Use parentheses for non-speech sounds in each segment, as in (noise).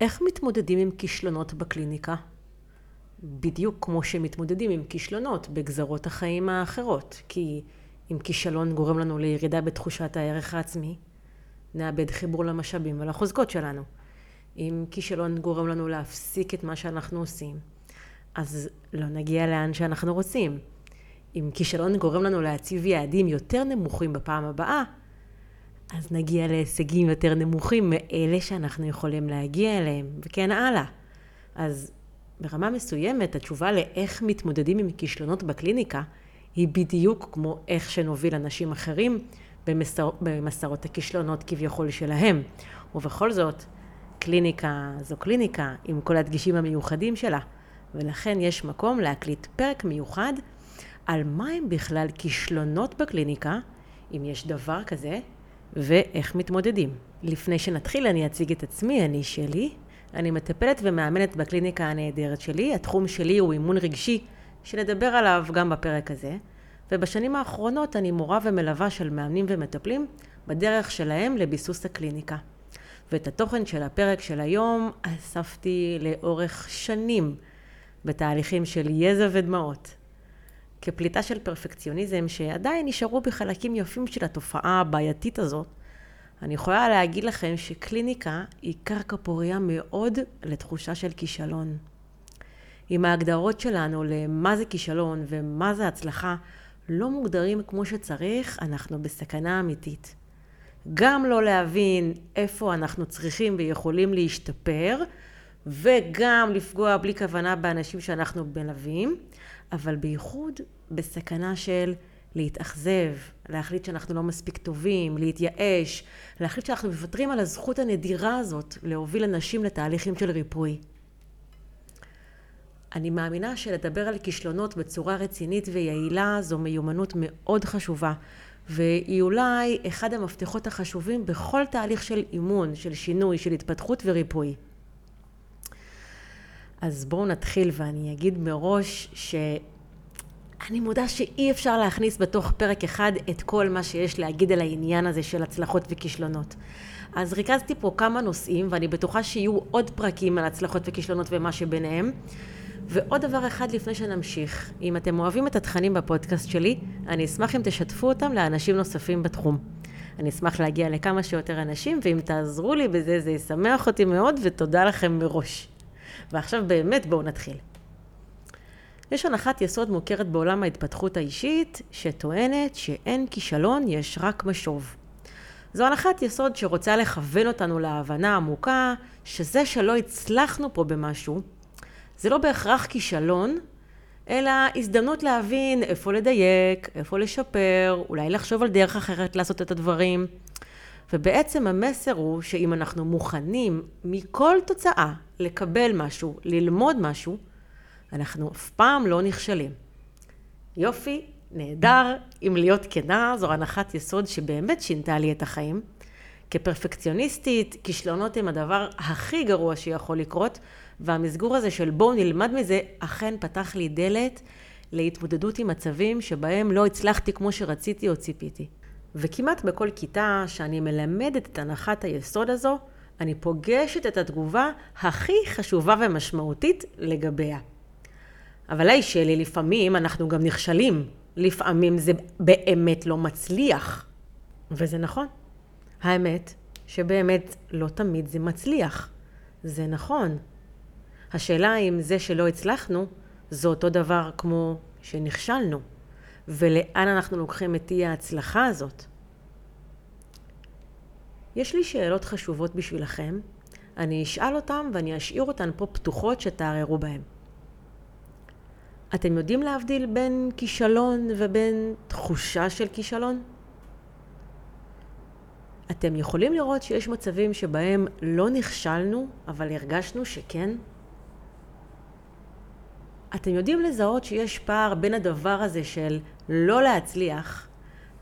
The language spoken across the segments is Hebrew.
איך מתמודדים עם כישלונות בקליניקה? בדיוק כמו שמתמודדים עם כישלונות בגזרות החיים האחרות. כי אם כישלון גורם לנו לירידה בתחושת הערך העצמי, נאבד חיבור למשאבים ולחוזקות שלנו. אם כישלון גורם לנו להפסיק את מה שאנחנו עושים, אז לא נגיע לאן שאנחנו רוצים. אם כישלון גורם לנו להציב יעדים יותר נמוכים בפעם הבאה, אז נגיע להישגים יותר נמוכים מאלה שאנחנו יכולים להגיע אליהם, וכן הלאה. אז ברמה מסוימת, התשובה לאיך מתמודדים עם כישלונות בקליניקה, היא בדיוק כמו איך שנוביל אנשים אחרים במסר, במסעות הכישלונות כביכול שלהם. ובכל זאת, קליניקה זו קליניקה עם כל הדגישים המיוחדים שלה, ולכן יש מקום להקליט פרק מיוחד על מה הם בכלל כישלונות בקליניקה, אם יש דבר כזה, ואיך מתמודדים. לפני שנתחיל אני אציג את עצמי, אני שלי. אני מטפלת ומאמנת בקליניקה הנהדרת שלי. התחום שלי הוא אימון רגשי, שנדבר עליו גם בפרק הזה. ובשנים האחרונות אני מורה ומלווה של מאמנים ומטפלים בדרך שלהם לביסוס הקליניקה. ואת התוכן של הפרק של היום אספתי לאורך שנים בתהליכים של יזע ודמעות. כפליטה של פרפקציוניזם שעדיין נשארו בחלקים יפים של התופעה הבעייתית הזאת, אני יכולה להגיד לכם שקליניקה היא קרקע פוריה מאוד לתחושה של כישלון. אם ההגדרות שלנו למה זה כישלון ומה זה הצלחה לא מוגדרים כמו שצריך, אנחנו בסכנה אמיתית. גם לא להבין איפה אנחנו צריכים ויכולים להשתפר, וגם לפגוע בלי כוונה באנשים שאנחנו מלווים, אבל בייחוד בסכנה של להתאכזב, להחליט שאנחנו לא מספיק טובים, להתייאש, להחליט שאנחנו מוותרים על הזכות הנדירה הזאת להוביל אנשים לתהליכים של ריפוי. אני מאמינה שלדבר על כישלונות בצורה רצינית ויעילה זו מיומנות מאוד חשובה, והיא אולי אחד המפתחות החשובים בכל תהליך של אימון, של שינוי, של התפתחות וריפוי. אז בואו נתחיל ואני אגיד מראש שאני מודה שאי אפשר להכניס בתוך פרק אחד את כל מה שיש להגיד על העניין הזה של הצלחות וכישלונות. אז ריכזתי פה כמה נושאים ואני בטוחה שיהיו עוד פרקים על הצלחות וכישלונות ומה שביניהם. ועוד דבר אחד לפני שנמשיך, אם אתם אוהבים את התכנים בפודקאסט שלי, אני אשמח אם תשתפו אותם לאנשים נוספים בתחום. אני אשמח להגיע לכמה שיותר אנשים, ואם תעזרו לי בזה, זה ישמח אותי מאוד, ותודה לכם מראש. ועכשיו באמת בואו נתחיל. יש הנחת יסוד מוכרת בעולם ההתפתחות האישית, שטוענת שאין כישלון, יש רק משוב. זו הנחת יסוד שרוצה לכוון אותנו להבנה עמוקה שזה שלא הצלחנו פה במשהו, זה לא בהכרח כישלון, אלא הזדמנות להבין איפה לדייק, איפה לשפר, אולי לחשוב על דרך אחרת לעשות את הדברים. ובעצם המסר הוא שאם אנחנו מוכנים מכל תוצאה לקבל משהו, ללמוד משהו, אנחנו אף פעם לא נכשלים. יופי, נהדר, אם להיות כנה, זו הנחת יסוד שבאמת שינתה לי את החיים. כפרפקציוניסטית, כישלונות הם הדבר הכי גרוע שיכול לקרות, והמסגור הזה של בואו נלמד מזה, אכן פתח לי דלת להתמודדות עם מצבים שבהם לא הצלחתי כמו שרציתי או ציפיתי. וכמעט בכל כיתה שאני מלמדת את הנחת היסוד הזו, אני פוגשת את התגובה הכי חשובה ומשמעותית לגביה. אבל היי שלי, לפעמים אנחנו גם נכשלים. לפעמים זה באמת לא מצליח. וזה נכון. האמת שבאמת לא תמיד זה מצליח. זה נכון. השאלה אם זה שלא הצלחנו, זה אותו דבר כמו שנכשלנו. ולאן אנחנו לוקחים את אי ההצלחה הזאת. יש לי שאלות חשובות בשבילכם, אני אשאל אותן ואני אשאיר אותן פה פתוחות שתערערו בהן. אתם יודעים להבדיל בין כישלון ובין תחושה של כישלון? אתם יכולים לראות שיש מצבים שבהם לא נכשלנו, אבל הרגשנו שכן? אתם יודעים לזהות שיש פער בין הדבר הזה של לא להצליח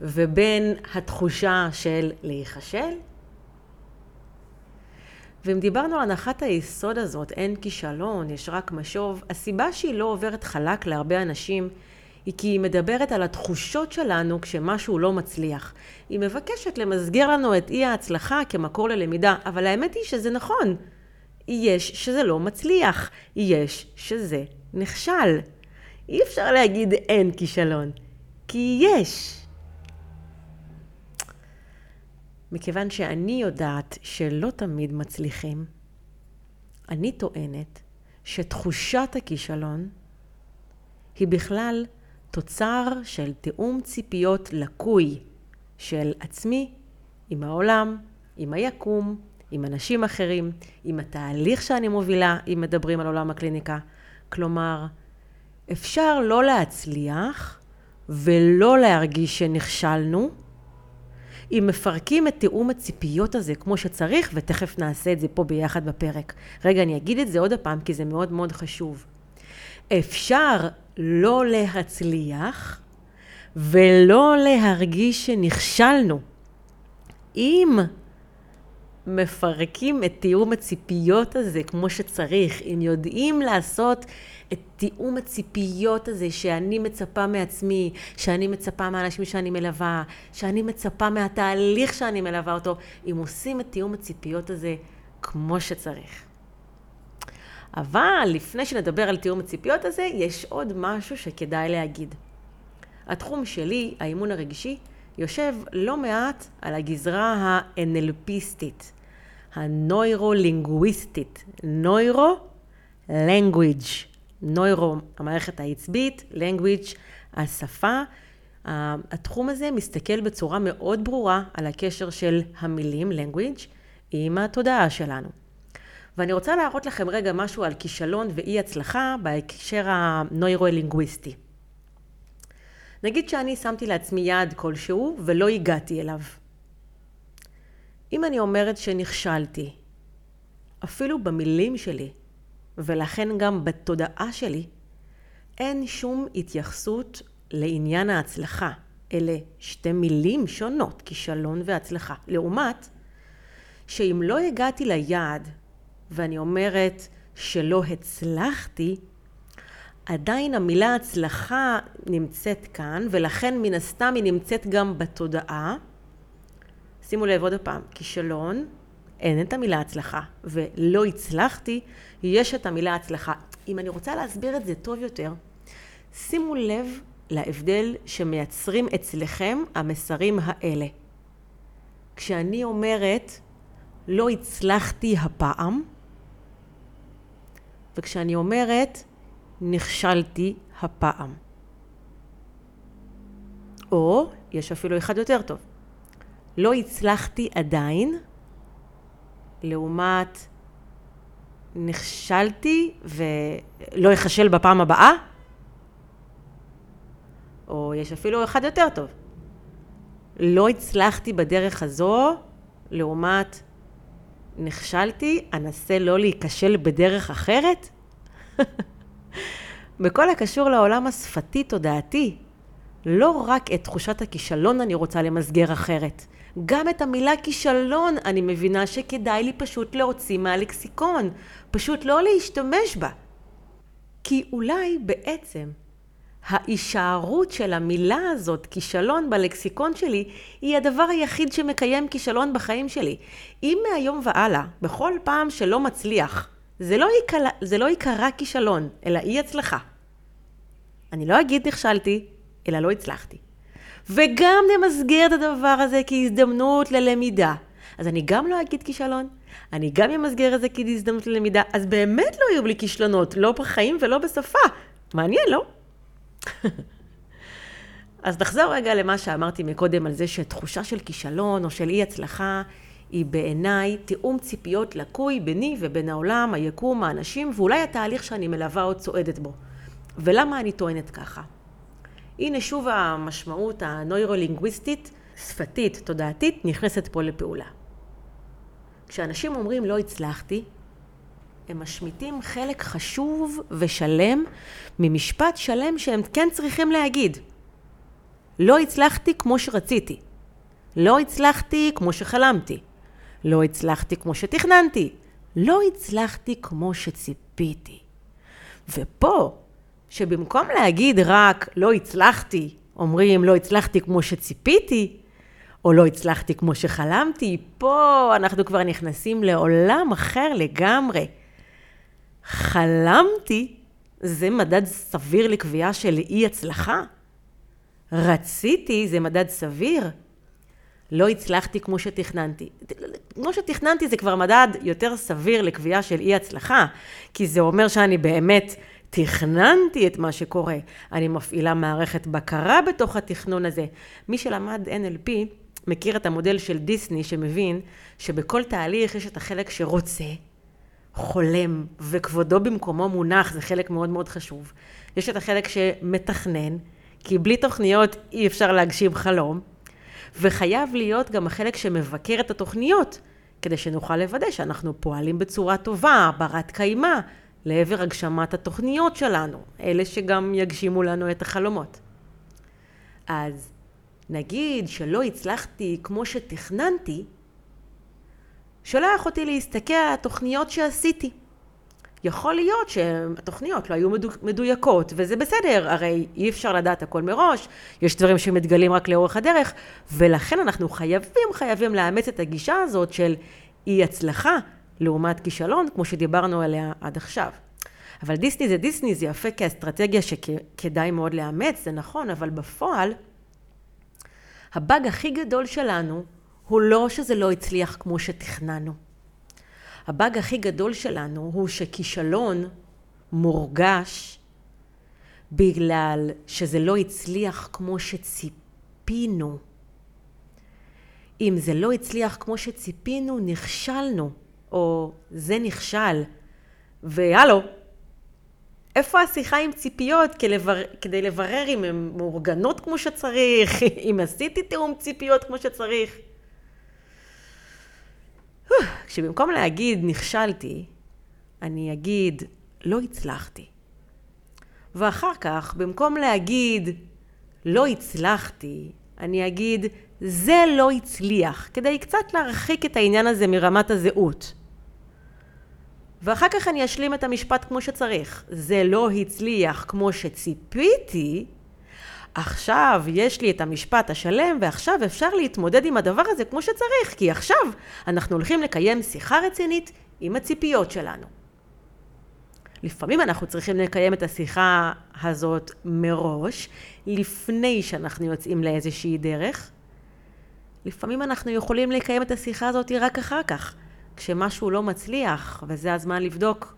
ובין התחושה של להיכשל? ואם דיברנו על הנחת היסוד הזאת, אין כישלון, יש רק משוב, הסיבה שהיא לא עוברת חלק להרבה אנשים היא כי היא מדברת על התחושות שלנו כשמשהו לא מצליח. היא מבקשת למסגר לנו את אי ההצלחה כמקור ללמידה, אבל האמת היא שזה נכון. יש שזה לא מצליח, יש שזה נכשל. אי אפשר להגיד אין כישלון, כי יש. מכיוון שאני יודעת שלא תמיד מצליחים, אני טוענת שתחושת הכישלון היא בכלל תוצר של תיאום ציפיות לקוי של עצמי עם העולם, עם היקום, עם אנשים אחרים, עם התהליך שאני מובילה, אם מדברים על עולם הקליניקה. כלומר, אפשר לא להצליח ולא להרגיש שנכשלנו, אם מפרקים את תיאום הציפיות הזה כמו שצריך, ותכף נעשה את זה פה ביחד בפרק. רגע, אני אגיד את זה עוד הפעם, כי זה מאוד מאוד חשוב. אפשר לא להצליח ולא להרגיש שנכשלנו. אם מפרקים את תיאום הציפיות הזה כמו שצריך, אם יודעים לעשות את תיאום הציפיות הזה שאני מצפה מעצמי, שאני מצפה מהאנשים שאני מלווה, שאני מצפה מהתהליך שאני מלווה אותו, אם עושים את תיאום הציפיות הזה כמו שצריך. אבל לפני שנדבר על תיאום הציפיות הזה, יש עוד משהו שכדאי להגיד. התחום שלי, האימון הרגשי, יושב לא מעט על הגזרה האנלפיסטית, הנוירו-לינגוויסטית, נוירו-לנגוויג', נוירו, המערכת העצבית, לנגוויג', השפה. התחום הזה מסתכל בצורה מאוד ברורה על הקשר של המילים, language, עם התודעה שלנו. ואני רוצה להראות לכם רגע משהו על כישלון ואי הצלחה בהקשר הנוירו-לינגוויסטי. נגיד שאני שמתי לעצמי יעד כלשהו ולא הגעתי אליו. אם אני אומרת שנכשלתי, אפילו במילים שלי, ולכן גם בתודעה שלי, אין שום התייחסות לעניין ההצלחה. אלה שתי מילים שונות, כישלון והצלחה. לעומת, שאם לא הגעתי ליעד ואני אומרת שלא הצלחתי, עדיין המילה הצלחה נמצאת כאן, ולכן מן הסתם היא נמצאת גם בתודעה. שימו לב עוד פעם, כישלון, אין את המילה הצלחה, ולא הצלחתי, יש את המילה הצלחה. אם אני רוצה להסביר את זה טוב יותר, שימו לב להבדל שמייצרים אצלכם המסרים האלה. כשאני אומרת, לא הצלחתי הפעם, וכשאני אומרת, נכשלתי הפעם. או, יש אפילו אחד יותר טוב, לא הצלחתי עדיין, לעומת נכשלתי ולא אחשל בפעם הבאה, או יש אפילו אחד יותר טוב, לא הצלחתי בדרך הזו, לעומת נכשלתי, אנסה לא להיכשל בדרך אחרת? (laughs) בכל הקשור לעולם השפתי-תודעתי, לא רק את תחושת הכישלון אני רוצה למסגר אחרת. גם את המילה כישלון אני מבינה שכדאי לי פשוט להוציא מהלקסיקון, פשוט לא להשתמש בה. כי אולי בעצם ההישארות של המילה הזאת, כישלון, בלקסיקון שלי, היא הדבר היחיד שמקיים כישלון בחיים שלי. אם מהיום והלאה, בכל פעם שלא מצליח, זה לא, יקלה, זה לא יקרא כישלון, אלא אי הצלחה. אני לא אגיד נכשלתי, אלא לא הצלחתי. וגם נמסגר את הדבר הזה כהזדמנות ללמידה. אז אני גם לא אגיד כישלון, אני גם אמסגר את זה כהזדמנות ללמידה, אז באמת לא יהיו לי כישלונות, לא בחיים ולא בשפה. מעניין, לא? (laughs) אז נחזור רגע למה שאמרתי מקודם על זה שתחושה של כישלון או של אי הצלחה היא בעיניי תיאום ציפיות לקוי ביני ובין העולם, היקום, האנשים ואולי התהליך שאני מלווה או צועדת בו. ולמה אני טוענת ככה? הנה שוב המשמעות הנוירולינגוויסטית, שפתית, תודעתית, נכנסת פה לפעולה. כשאנשים אומרים לא הצלחתי, הם משמיטים חלק חשוב ושלם ממשפט שלם שהם כן צריכים להגיד. לא הצלחתי כמו שרציתי. לא הצלחתי כמו שחלמתי. לא הצלחתי כמו שתכננתי. לא הצלחתי כמו שציפיתי. ופה, שבמקום להגיד רק לא הצלחתי, אומרים לא הצלחתי כמו שציפיתי, או לא הצלחתי כמו שחלמתי, פה אנחנו כבר נכנסים לעולם אחר לגמרי. חלמתי, זה מדד סביר לקביעה של אי הצלחה? רציתי, זה מדד סביר? לא הצלחתי כמו שתכננתי. כמו שתכננתי זה כבר מדד יותר סביר לקביעה של אי הצלחה, כי זה אומר שאני באמת תכננתי את מה שקורה. אני מפעילה מערכת בקרה בתוך התכנון הזה. מי שלמד NLP מכיר את המודל של דיסני שמבין שבכל תהליך יש את החלק שרוצה, חולם, וכבודו במקומו מונח, זה חלק מאוד מאוד חשוב. יש את החלק שמתכנן, כי בלי תוכניות אי אפשר להגשים חלום, וחייב להיות גם החלק שמבקר את התוכניות, כדי שנוכל לוודא שאנחנו פועלים בצורה טובה, ברת קיימא, לעבר הגשמת התוכניות שלנו, אלה שגם יגשימו לנו את החלומות. אז נגיד שלא הצלחתי כמו שתכננתי, שולח אותי להסתכל על התוכניות שעשיתי. יכול להיות שהתוכניות לא היו מדויקות, וזה בסדר, הרי אי אפשר לדעת הכל מראש, יש דברים שמתגלים רק לאורך הדרך, ולכן אנחנו חייבים, חייבים לאמץ את הגישה הזאת של אי הצלחה לעומת כישלון, כמו שדיברנו עליה עד עכשיו. אבל דיסני זה דיסני, זה יפה כאסטרטגיה שכדאי מאוד לאמץ, זה נכון, אבל בפועל, הבאג הכי גדול שלנו הוא לא שזה לא הצליח כמו שתכננו. הבאג הכי גדול שלנו הוא שכישלון מורגש בגלל שזה לא הצליח כמו שציפינו. אם זה לא הצליח כמו שציפינו, נכשלנו, או זה נכשל. והלו, איפה השיחה עם ציפיות כדי לברר אם הן מאורגנות כמו שצריך, (laughs) אם עשיתי תיאום ציפיות כמו שצריך? כשבמקום להגיד נכשלתי, אני אגיד לא הצלחתי. ואחר כך, במקום להגיד לא הצלחתי, אני אגיד זה לא הצליח, כדי קצת להרחיק את העניין הזה מרמת הזהות. ואחר כך אני אשלים את המשפט כמו שצריך. זה לא הצליח כמו שציפיתי, עכשיו יש לי את המשפט השלם, ועכשיו אפשר להתמודד עם הדבר הזה כמו שצריך, כי עכשיו אנחנו הולכים לקיים שיחה רצינית עם הציפיות שלנו. לפעמים אנחנו צריכים לקיים את השיחה הזאת מראש, לפני שאנחנו יוצאים לאיזושהי דרך. לפעמים אנחנו יכולים לקיים את השיחה הזאת רק אחר כך, כשמשהו לא מצליח, וזה הזמן לבדוק.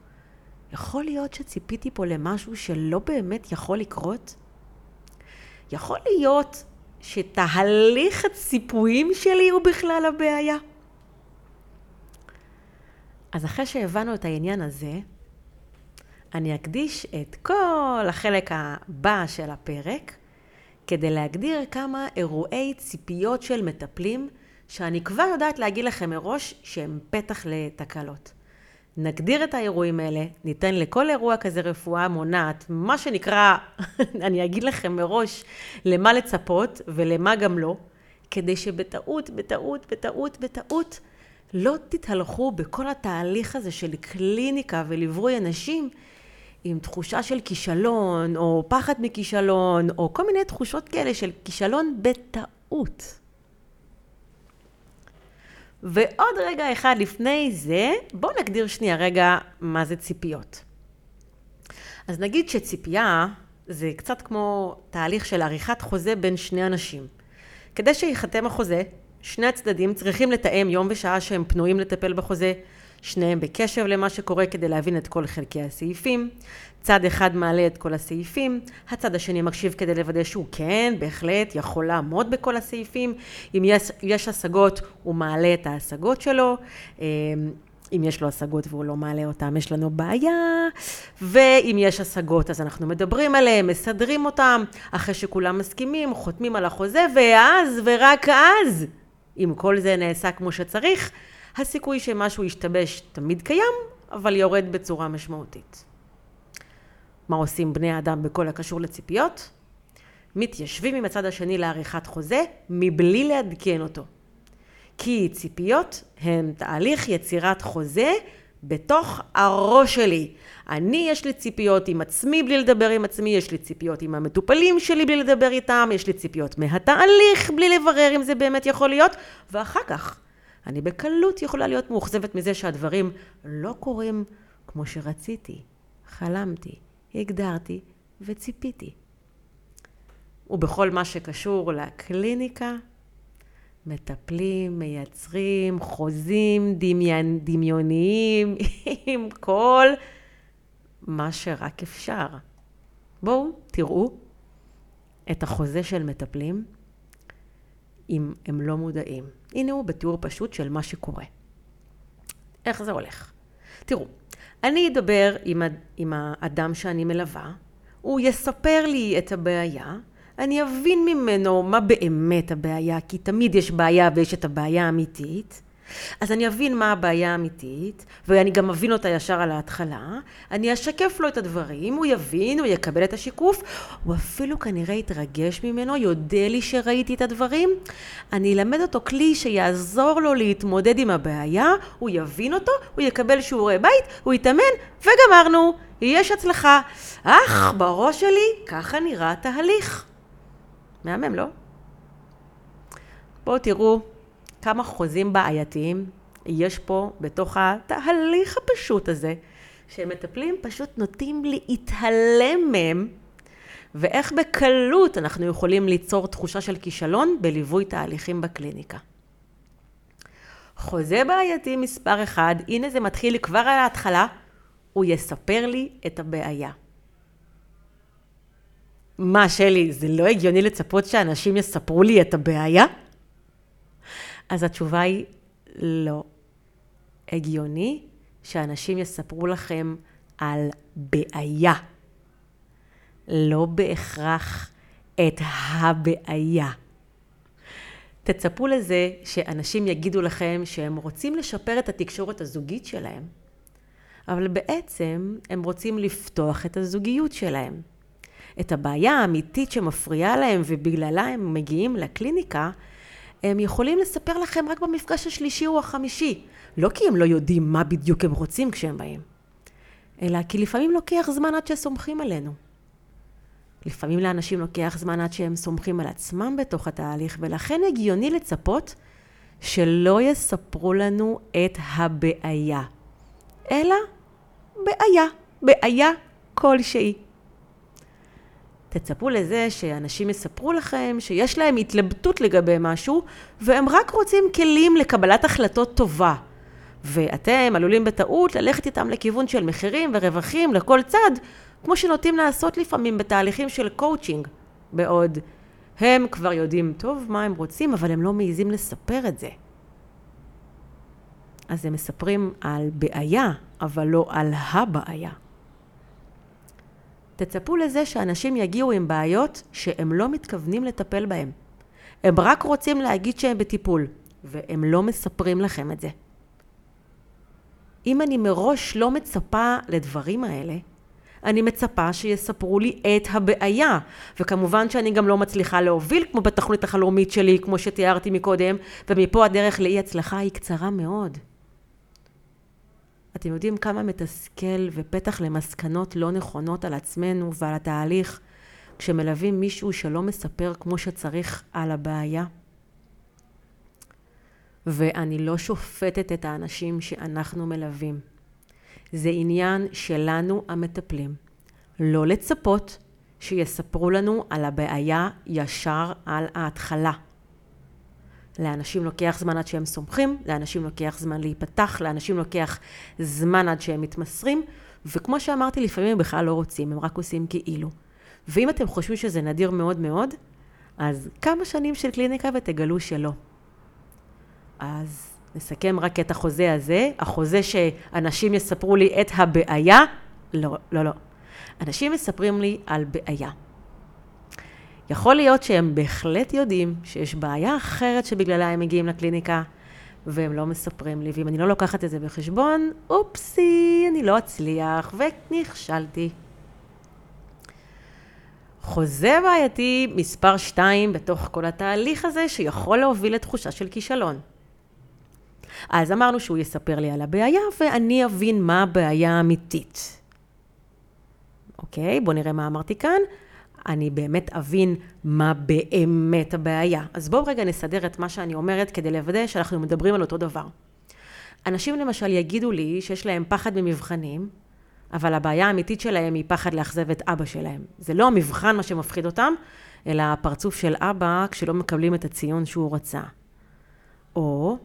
יכול להיות שציפיתי פה למשהו שלא באמת יכול לקרות? יכול להיות שתהליך הציפויים שלי הוא בכלל הבעיה? אז אחרי שהבנו את העניין הזה, אני אקדיש את כל החלק הבא של הפרק כדי להגדיר כמה אירועי ציפיות של מטפלים שאני כבר יודעת להגיד לכם מראש שהם פתח לתקלות. נגדיר את האירועים האלה, ניתן לכל אירוע כזה רפואה מונעת, מה שנקרא, (laughs) אני אגיד לכם מראש, למה לצפות ולמה גם לא, כדי שבטעות, בטעות, בטעות, בטעות, לא תתהלכו בכל התהליך הזה של קליניקה וליווי אנשים עם תחושה של כישלון, או פחד מכישלון, או כל מיני תחושות כאלה של כישלון בטעות. ועוד רגע אחד לפני זה, בואו נגדיר שנייה רגע מה זה ציפיות. אז נגיד שציפייה זה קצת כמו תהליך של עריכת חוזה בין שני אנשים. כדי שייחתם החוזה, שני הצדדים צריכים לתאם יום ושעה שהם פנויים לטפל בחוזה, שניהם בקשב למה שקורה כדי להבין את כל חלקי הסעיפים. צד אחד מעלה את כל הסעיפים, הצד השני מקשיב כדי לוודא שהוא כן, בהחלט, יכול לעמוד בכל הסעיפים. אם יש, יש השגות, הוא מעלה את ההשגות שלו. אמ, אם יש לו השגות והוא לא מעלה אותם, יש לנו בעיה. ואם יש השגות, אז אנחנו מדברים עליהם, מסדרים אותם, אחרי שכולם מסכימים, חותמים על החוזה, ואז, ורק אז, אם כל זה נעשה כמו שצריך, הסיכוי שמשהו ישתבש תמיד קיים, אבל יורד בצורה משמעותית. מה עושים בני האדם בכל הקשור לציפיות? מתיישבים עם הצד השני לעריכת חוזה מבלי לעדכן אותו. כי ציפיות הן תהליך יצירת חוזה בתוך הראש שלי. אני, יש לי ציפיות עם עצמי בלי לדבר עם עצמי, יש לי ציפיות עם המטופלים שלי בלי לדבר איתם, יש לי ציפיות מהתהליך בלי לברר אם זה באמת יכול להיות, ואחר כך אני בקלות יכולה להיות מאוכזבת מזה שהדברים לא קורים כמו שרציתי, חלמתי, הגדרתי וציפיתי. ובכל מה שקשור לקליניקה, מטפלים, מייצרים, חוזים דמיין, דמיוניים (laughs) עם כל מה שרק אפשר. בואו תראו את החוזה של מטפלים אם הם לא מודעים. הנה הוא בתיאור פשוט של מה שקורה. איך זה הולך? תראו, אני אדבר עם, עם האדם שאני מלווה, הוא יספר לי את הבעיה, אני אבין ממנו מה באמת הבעיה, כי תמיד יש בעיה ויש את הבעיה האמיתית. אז אני אבין מה הבעיה האמיתית, ואני גם אבין אותה ישר על ההתחלה, אני אשקף לו את הדברים, הוא יבין, הוא יקבל את השיקוף, הוא אפילו כנראה יתרגש ממנו, יודה לי שראיתי את הדברים, אני אלמד אותו כלי שיעזור לו להתמודד עם הבעיה, הוא יבין אותו, הוא יקבל שיעורי בית, הוא יתאמן, וגמרנו, יש הצלחה. אך, בראש שלי, ככה נראה תהליך. מהמם, לא? בואו תראו כמה חוזים בעייתיים יש פה בתוך התהליך הפשוט הזה, שמטפלים פשוט נוטים להתעלם מהם, ואיך בקלות אנחנו יכולים ליצור תחושה של כישלון בליווי תהליכים בקליניקה. חוזה בעייתי מספר אחד, הנה זה מתחיל כבר על ההתחלה, הוא יספר לי את הבעיה. מה, שלי, זה לא הגיוני לצפות שאנשים יספרו לי את הבעיה? אז התשובה היא לא. הגיוני שאנשים יספרו לכם על בעיה, לא בהכרח את הבעיה. תצפו לזה שאנשים יגידו לכם שהם רוצים לשפר את התקשורת הזוגית שלהם, אבל בעצם הם רוצים לפתוח את הזוגיות שלהם. את הבעיה האמיתית שמפריעה להם ובגללה הם מגיעים לקליניקה, הם יכולים לספר לכם רק במפגש השלישי או החמישי. לא כי הם לא יודעים מה בדיוק הם רוצים כשהם באים, אלא כי לפעמים לוקח זמן עד שסומכים עלינו. לפעמים לאנשים לוקח זמן עד שהם סומכים על עצמם בתוך התהליך, ולכן הגיוני לצפות שלא יספרו לנו את הבעיה, אלא בעיה, בעיה כלשהי. תצפו לזה שאנשים יספרו לכם שיש להם התלבטות לגבי משהו, והם רק רוצים כלים לקבלת החלטות טובה. ואתם עלולים בטעות ללכת איתם לכיוון של מחירים ורווחים לכל צד, כמו שנוטים לעשות לפעמים בתהליכים של קואוצ'ינג, בעוד הם כבר יודעים טוב מה הם רוצים, אבל הם לא מעיזים לספר את זה. אז הם מספרים על בעיה, אבל לא על הבעיה. תצפו לזה שאנשים יגיעו עם בעיות שהם לא מתכוונים לטפל בהן. הם רק רוצים להגיד שהם בטיפול, והם לא מספרים לכם את זה. אם אני מראש לא מצפה לדברים האלה, אני מצפה שיספרו לי את הבעיה. וכמובן שאני גם לא מצליחה להוביל כמו בתוכנית החלומית שלי, כמו שתיארתי מקודם, ומפה הדרך לאי הצלחה היא קצרה מאוד. אתם יודעים כמה מתסכל ופתח למסקנות לא נכונות על עצמנו ועל התהליך כשמלווים מישהו שלא מספר כמו שצריך על הבעיה? ואני לא שופטת את האנשים שאנחנו מלווים. זה עניין שלנו המטפלים. לא לצפות שיספרו לנו על הבעיה ישר על ההתחלה. לאנשים לוקח זמן עד שהם סומכים, לאנשים לוקח זמן להיפתח, לאנשים לוקח זמן עד שהם מתמסרים, וכמו שאמרתי, לפעמים הם בכלל לא רוצים, הם רק עושים כאילו. ואם אתם חושבים שזה נדיר מאוד מאוד, אז כמה שנים של קליניקה ותגלו שלא. אז נסכם רק את החוזה הזה, החוזה שאנשים יספרו לי את הבעיה, לא, לא, לא. אנשים מספרים לי על בעיה. יכול להיות שהם בהחלט יודעים שיש בעיה אחרת שבגללה הם מגיעים לקליניקה, והם לא מספרים לי, ואם אני לא לוקחת את זה בחשבון, אופסי, אני לא אצליח, ונכשלתי. חוזה בעייתי מספר 2 בתוך כל התהליך הזה, שיכול להוביל לתחושה של כישלון. אז אמרנו שהוא יספר לי על הבעיה ואני אבין מה הבעיה האמיתית. אוקיי, בואו נראה מה אמרתי כאן. אני באמת אבין מה באמת הבעיה. אז בואו רגע נסדר את מה שאני אומרת כדי לוודא שאנחנו מדברים על אותו דבר. אנשים למשל יגידו לי שיש להם פחד ממבחנים, אבל הבעיה האמיתית שלהם היא פחד לאכזב את אבא שלהם. זה לא המבחן מה שמפחיד אותם, אלא הפרצוף של אבא כשלא מקבלים את הציון שהוא רצה. או,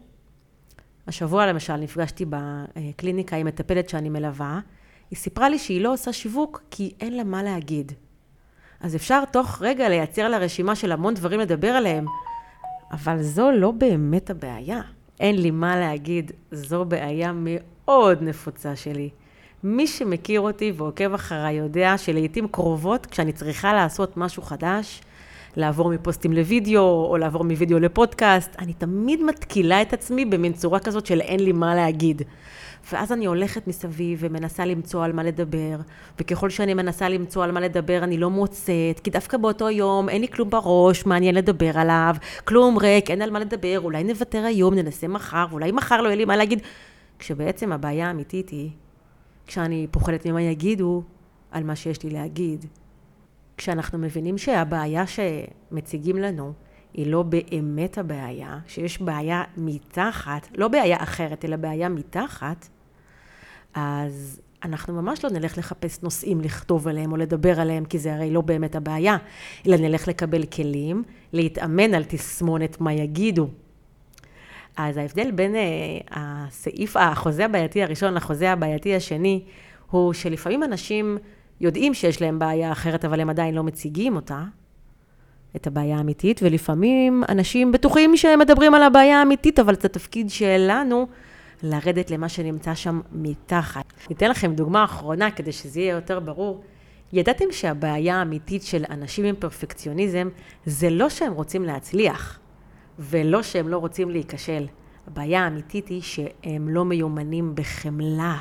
השבוע למשל נפגשתי בקליניקה עם מטפלת שאני מלווה, היא סיפרה לי שהיא לא עושה שיווק כי אין לה מה להגיד. אז אפשר תוך רגע לייצר לה רשימה של המון דברים לדבר עליהם, אבל זו לא באמת הבעיה. אין לי מה להגיד, זו בעיה מאוד נפוצה שלי. מי שמכיר אותי ועוקב אחריי יודע שלעיתים קרובות, כשאני צריכה לעשות משהו חדש, לעבור מפוסטים לוידאו, או לעבור מוידאו לפודקאסט, אני תמיד מתקילה את עצמי במין צורה כזאת של אין לי מה להגיד. ואז אני הולכת מסביב ומנסה למצוא על מה לדבר, וככל שאני מנסה למצוא על מה לדבר אני לא מוצאת, כי דווקא באותו יום אין לי כלום בראש, מעניין לדבר עליו, כלום ריק, אין על מה לדבר, אולי נוותר היום, ננסה מחר, ואולי מחר לא יהיה לי מה להגיד. כשבעצם הבעיה האמיתית היא, כשאני פוחדת ממה יגידו על מה שיש לי להגיד. כשאנחנו מבינים שהבעיה שמציגים לנו היא לא באמת הבעיה, שיש בעיה מתחת, לא בעיה אחרת, אלא בעיה מתחת, אז אנחנו ממש לא נלך לחפש נושאים לכתוב עליהם או לדבר עליהם, כי זה הרי לא באמת הבעיה, אלא נלך לקבל כלים, להתאמן על תסמונת מה יגידו. אז ההבדל בין uh, הסעיף, החוזה הבעייתי הראשון לחוזה הבעייתי השני, הוא שלפעמים אנשים יודעים שיש להם בעיה אחרת, אבל הם עדיין לא מציגים אותה, את הבעיה האמיתית, ולפעמים אנשים בטוחים שהם מדברים על הבעיה האמיתית, אבל את התפקיד שלנו לרדת למה שנמצא שם מתחת. ניתן לכם דוגמה אחרונה כדי שזה יהיה יותר ברור. ידעתם שהבעיה האמיתית של אנשים עם פרפקציוניזם זה לא שהם רוצים להצליח, ולא שהם לא רוצים להיכשל. הבעיה האמיתית היא שהם לא מיומנים בחמלה.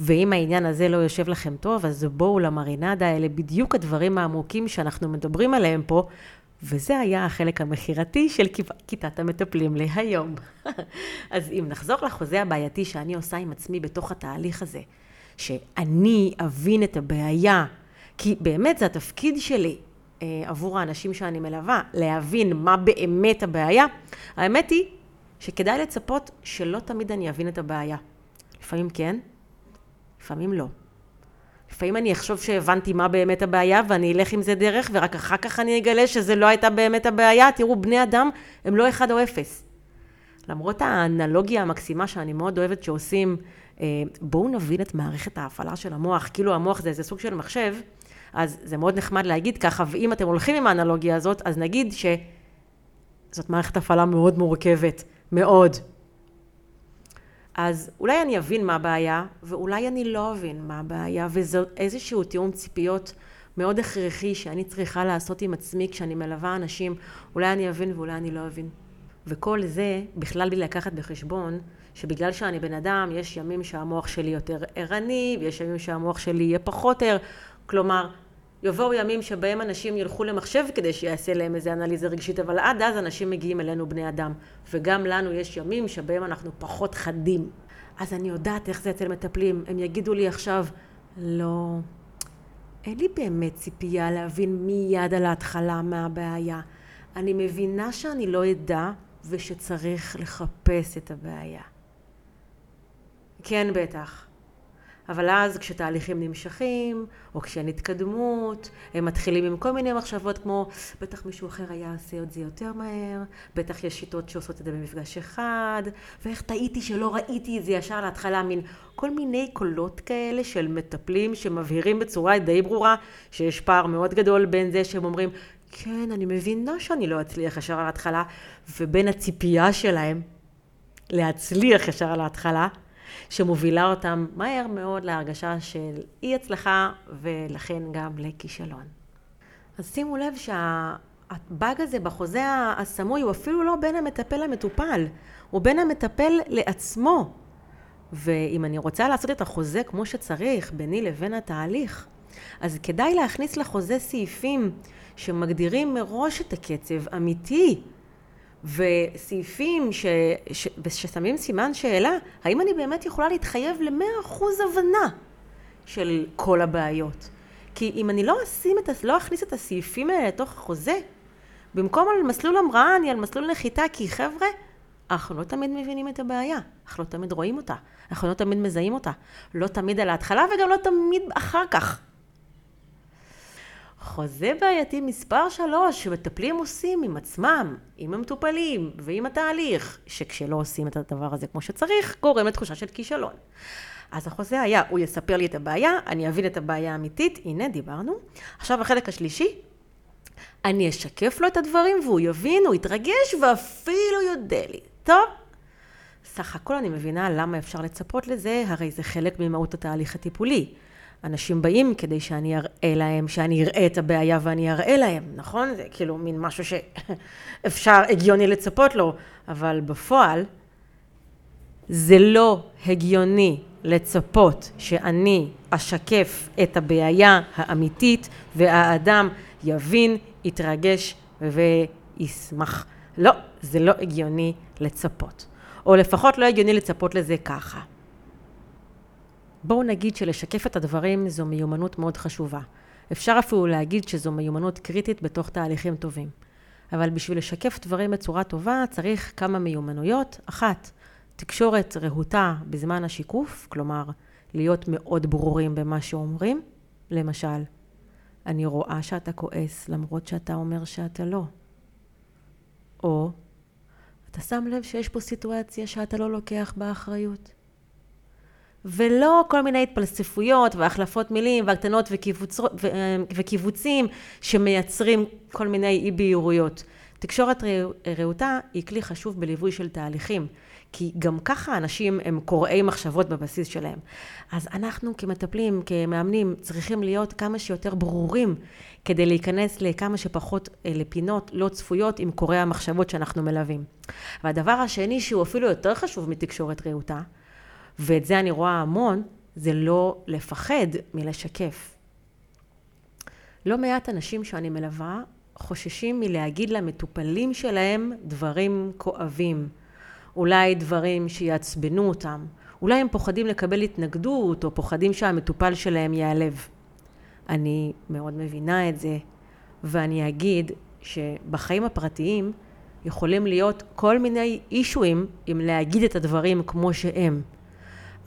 ואם העניין הזה לא יושב לכם טוב, אז בואו למרינדה, אלה בדיוק הדברים העמוקים שאנחנו מדברים עליהם פה, וזה היה החלק המכירתי של כיתת המטפלים להיום. (laughs) אז אם נחזור לחוזה הבעייתי שאני עושה עם עצמי בתוך התהליך הזה, שאני אבין את הבעיה, כי באמת זה התפקיד שלי אה, עבור האנשים שאני מלווה, להבין מה באמת הבעיה, האמת היא שכדאי לצפות שלא תמיד אני אבין את הבעיה. לפעמים כן, לפעמים לא. לפעמים אני אחשוב שהבנתי מה באמת הבעיה ואני אלך עם זה דרך ורק אחר כך אני אגלה שזה לא הייתה באמת הבעיה. תראו, בני אדם הם לא אחד או אפס. למרות האנלוגיה המקסימה שאני מאוד אוהבת שעושים, אה, בואו נבין את מערכת ההפעלה של המוח, כאילו המוח זה איזה סוג של מחשב, אז זה מאוד נחמד להגיד ככה, ואם אתם הולכים עם האנלוגיה הזאת, אז נגיד שזאת מערכת הפעלה מאוד מורכבת, מאוד. אז אולי אני אבין מה הבעיה, ואולי אני לא אבין מה הבעיה, וזה איזשהו תיאום ציפיות מאוד הכרחי שאני צריכה לעשות עם עצמי כשאני מלווה אנשים, אולי אני אבין ואולי אני לא אבין. וכל זה בכלל בלי לקחת בחשבון שבגלל שאני בן אדם, יש ימים שהמוח שלי יותר ערני, ויש ימים שהמוח שלי יהיה פחות ער, כלומר, יבואו ימים שבהם אנשים ילכו למחשב כדי שיעשה להם איזה אנליזה רגשית, אבל עד אז אנשים מגיעים אלינו בני אדם. וגם לנו יש ימים שבהם אנחנו פחות חדים. אז אני יודעת איך זה אצל מטפלים. הם יגידו לי עכשיו, לא, אין לי באמת ציפייה להבין מיד על ההתחלה מה הבעיה. אני מבינה שאני לא אדע ושצריך לחפש את הבעיה. כן, בטח. אבל אז כשתהליכים נמשכים, או כשאין התקדמות, הם מתחילים עם כל מיני מחשבות כמו, בטח מישהו אחר היה עושה את זה יותר מהר, בטח יש שיטות שעושות את זה במפגש אחד, ואיך טעיתי שלא ראיתי את זה ישר להתחלה, מין כל מיני קולות כאלה של מטפלים שמבהירים בצורה די ברורה שיש פער מאוד גדול בין זה שהם אומרים, כן, אני מבינה שאני לא אצליח ישר על ההתחלה, ובין הציפייה שלהם להצליח ישר על ההתחלה, שמובילה אותם מהר מאוד להרגשה של אי הצלחה ולכן גם לכישלון. אז שימו לב שהבאג הזה בחוזה הסמוי הוא אפילו לא בין המטפל למטופל, הוא בין המטפל לעצמו. ואם אני רוצה לעשות את החוזה כמו שצריך, ביני לבין התהליך, אז כדאי להכניס לחוזה סעיפים שמגדירים מראש את הקצב אמיתי, וסעיפים ש, ש, ששמים סימן שאלה, האם אני באמת יכולה להתחייב למאה אחוז הבנה של כל הבעיות? כי אם אני לא, את, לא אכניס את הסעיפים האלה לתוך החוזה, במקום על מסלול המראה אני על מסלול נחיתה, כי חבר'ה, אנחנו לא תמיד מבינים את הבעיה, אנחנו לא תמיד רואים אותה, אנחנו לא תמיד מזהים אותה, לא תמיד על ההתחלה וגם לא תמיד אחר כך. חוזה בעייתי מספר שלוש שמטפלים עושים עם עצמם, עם המטופלים ועם התהליך, שכשלא עושים את הדבר הזה כמו שצריך, גורם לתחושה של כישלון. אז החוזה היה, הוא יספר לי את הבעיה, אני אבין את הבעיה האמיתית, הנה דיברנו. עכשיו החלק השלישי, אני אשקף לו את הדברים והוא יבין, הוא יתרגש ואפילו יודה לי. טוב, סך הכל אני מבינה למה אפשר לצפות לזה, הרי זה חלק ממהות התהליך הטיפולי. אנשים באים כדי שאני אראה להם, שאני אראה את הבעיה ואני אראה להם, נכון? זה כאילו מין משהו שאפשר, הגיוני לצפות לו, אבל בפועל זה לא הגיוני לצפות שאני אשקף את הבעיה האמיתית והאדם יבין, יתרגש וישמח. לא, זה לא הגיוני לצפות. או לפחות לא הגיוני לצפות לזה ככה. בואו נגיד שלשקף את הדברים זו מיומנות מאוד חשובה. אפשר אפילו להגיד שזו מיומנות קריטית בתוך תהליכים טובים. אבל בשביל לשקף דברים בצורה טובה צריך כמה מיומנויות. אחת, תקשורת רהוטה בזמן השיקוף, כלומר, להיות מאוד ברורים במה שאומרים. למשל, אני רואה שאתה כועס למרות שאתה אומר שאתה לא. או, אתה שם לב שיש פה סיטואציה שאתה לא לוקח בה אחריות. ולא כל מיני התפלספויות והחלפות מילים והקטנות וקיבוצ... וקיבוצים שמייצרים כל מיני אי בהירויות. תקשורת רהוטה היא כלי חשוב בליווי של תהליכים, כי גם ככה אנשים הם קוראי מחשבות בבסיס שלהם. אז אנחנו כמטפלים, כמאמנים, צריכים להיות כמה שיותר ברורים כדי להיכנס לכמה שפחות אה, לפינות לא צפויות עם קוראי המחשבות שאנחנו מלווים. והדבר השני שהוא אפילו יותר חשוב מתקשורת רהוטה, ואת זה אני רואה המון, זה לא לפחד מלשקף. לא מעט אנשים שאני מלווה חוששים מלהגיד למטופלים שלהם דברים כואבים, אולי דברים שיעצבנו אותם, אולי הם פוחדים לקבל התנגדות או פוחדים שהמטופל שלהם ייעלב. אני מאוד מבינה את זה, ואני אגיד שבחיים הפרטיים יכולים להיות כל מיני אישויים אם להגיד את הדברים כמו שהם.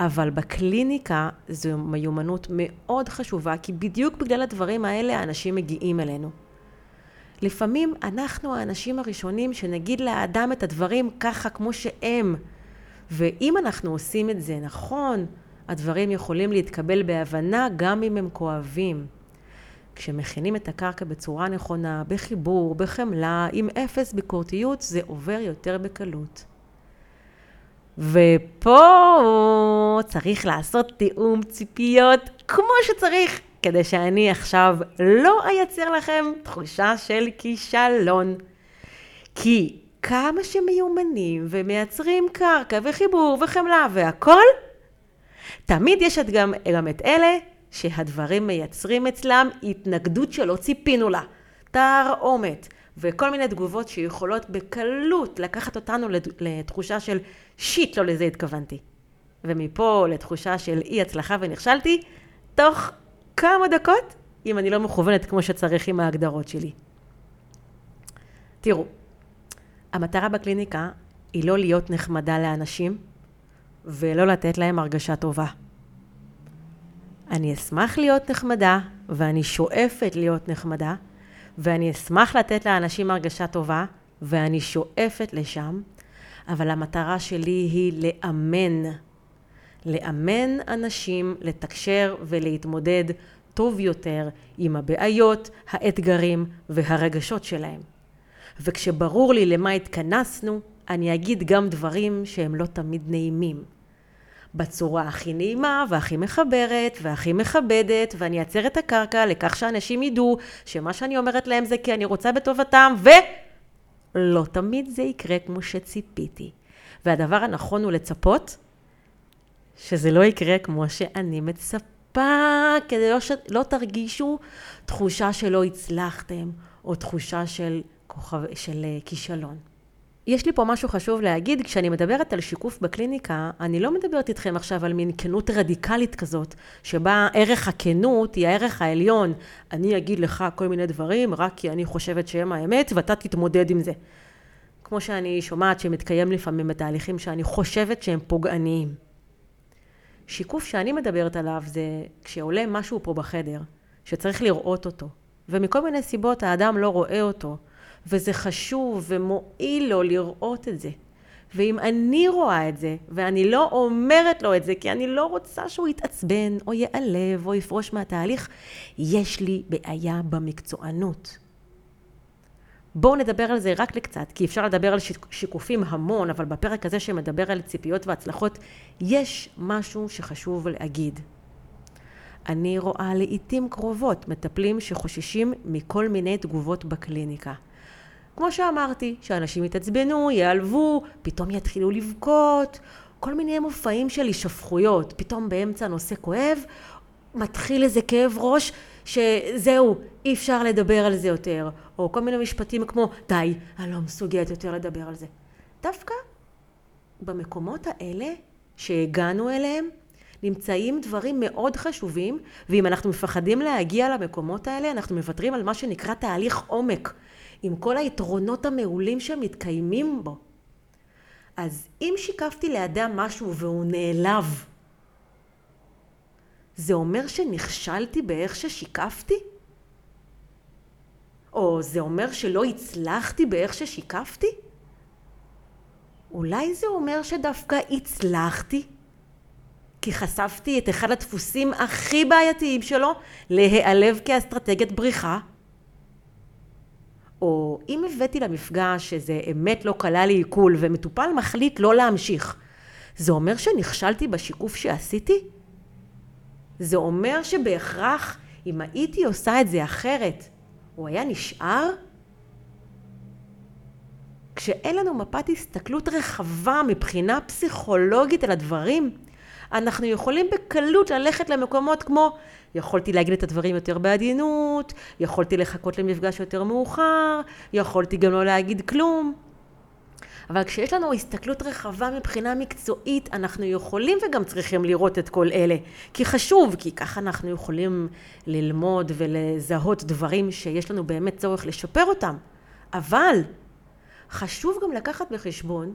אבל בקליניקה זו מיומנות מאוד חשובה, כי בדיוק בגלל הדברים האלה האנשים מגיעים אלינו. לפעמים אנחנו האנשים הראשונים שנגיד לאדם את הדברים ככה כמו שהם. ואם אנחנו עושים את זה נכון, הדברים יכולים להתקבל בהבנה גם אם הם כואבים. כשמכינים את הקרקע בצורה נכונה, בחיבור, בחמלה, עם אפס ביקורתיות, זה עובר יותר בקלות. ופה צריך לעשות תיאום ציפיות כמו שצריך, כדי שאני עכשיו לא אייצר לכם תחושה של כישלון. כי כמה שמיומנים ומייצרים קרקע וחיבור וחמלה והכל, תמיד יש את גם, גם את אלה שהדברים מייצרים אצלם התנגדות שלא ציפינו לה. תרעומת, וכל מיני תגובות שיכולות בקלות לקחת אותנו לתחושה של שיט, לא לזה התכוונתי. ומפה לתחושה של אי הצלחה ונכשלתי, תוך כמה דקות, אם אני לא מכוונת כמו שצריך עם ההגדרות שלי. תראו, המטרה בקליניקה היא לא להיות נחמדה לאנשים ולא לתת להם הרגשה טובה. אני אשמח להיות נחמדה, ואני שואפת להיות נחמדה, ואני אשמח לתת לאנשים הרגשה טובה, ואני שואפת לשם, אבל המטרה שלי היא לאמן. לאמן אנשים לתקשר ולהתמודד טוב יותר עם הבעיות, האתגרים והרגשות שלהם. וכשברור לי למה התכנסנו, אני אגיד גם דברים שהם לא תמיד נעימים. בצורה הכי נעימה והכי מחברת והכי מכבדת, ואני אעצר את הקרקע לכך שאנשים ידעו שמה שאני אומרת להם זה כי אני רוצה בטובתם, ולא תמיד זה יקרה כמו שציפיתי. והדבר הנכון הוא לצפות שזה לא יקרה כמו שאני מצפה, כדי לא, ש... לא תרגישו תחושה שלא הצלחתם, או תחושה של, כוכב... של אה, כישלון. יש לי פה משהו חשוב להגיד, כשאני מדברת על שיקוף בקליניקה, אני לא מדברת איתכם עכשיו על מין כנות רדיקלית כזאת, שבה ערך הכנות היא הערך העליון. אני אגיד לך כל מיני דברים רק כי אני חושבת שהם האמת ואתה תתמודד עם זה. כמו שאני שומעת שמתקיים לפעמים בתהליכים שאני חושבת שהם פוגעניים. שיקוף שאני מדברת עליו זה כשעולה משהו פה בחדר, שצריך לראות אותו, ומכל מיני סיבות האדם לא רואה אותו. וזה חשוב ומועיל לו לראות את זה. ואם אני רואה את זה, ואני לא אומרת לו את זה, כי אני לא רוצה שהוא יתעצבן, או ייעלב, או יפרוש מהתהליך, יש לי בעיה במקצוענות. בואו נדבר על זה רק לקצת, כי אפשר לדבר על שיקופים המון, אבל בפרק הזה שמדבר על ציפיות והצלחות, יש משהו שחשוב להגיד. אני רואה לעיתים קרובות מטפלים שחוששים מכל מיני תגובות בקליניקה. כמו שאמרתי, שאנשים יתעצבנו, ייעלבו, פתאום יתחילו לבכות, כל מיני מופעים של הישפכויות, פתאום באמצע נושא כואב, מתחיל איזה כאב ראש, שזהו, אי אפשר לדבר על זה יותר, או כל מיני משפטים כמו, די, אני לא מסוגלת יותר לדבר על זה. דווקא במקומות האלה שהגענו אליהם, נמצאים דברים מאוד חשובים, ואם אנחנו מפחדים להגיע למקומות האלה, אנחנו מוותרים על מה שנקרא תהליך עומק. עם כל היתרונות המעולים שמתקיימים בו. אז אם שיקפתי לאדם משהו והוא נעלב, זה אומר שנכשלתי באיך ששיקפתי? או זה אומר שלא הצלחתי באיך ששיקפתי? אולי זה אומר שדווקא הצלחתי? כי חשפתי את אחד הדפוסים הכי בעייתיים שלו להיעלב כאסטרטגיית בריחה? או אם הבאתי למפגש שזה אמת לא קלה לעיכול ומטופל מחליט לא להמשיך, זה אומר שנכשלתי בשיקוף שעשיתי? זה אומר שבהכרח אם הייתי עושה את זה אחרת, הוא היה נשאר? כשאין לנו מפת הסתכלות רחבה מבחינה פסיכולוגית על הדברים, אנחנו יכולים בקלות ללכת למקומות כמו יכולתי להגיד את הדברים יותר בעדינות, יכולתי לחכות למפגש יותר מאוחר, יכולתי גם לא להגיד כלום. אבל כשיש לנו הסתכלות רחבה מבחינה מקצועית, אנחנו יכולים וגם צריכים לראות את כל אלה. כי חשוב, כי ככה אנחנו יכולים ללמוד ולזהות דברים שיש לנו באמת צורך לשפר אותם. אבל חשוב גם לקחת בחשבון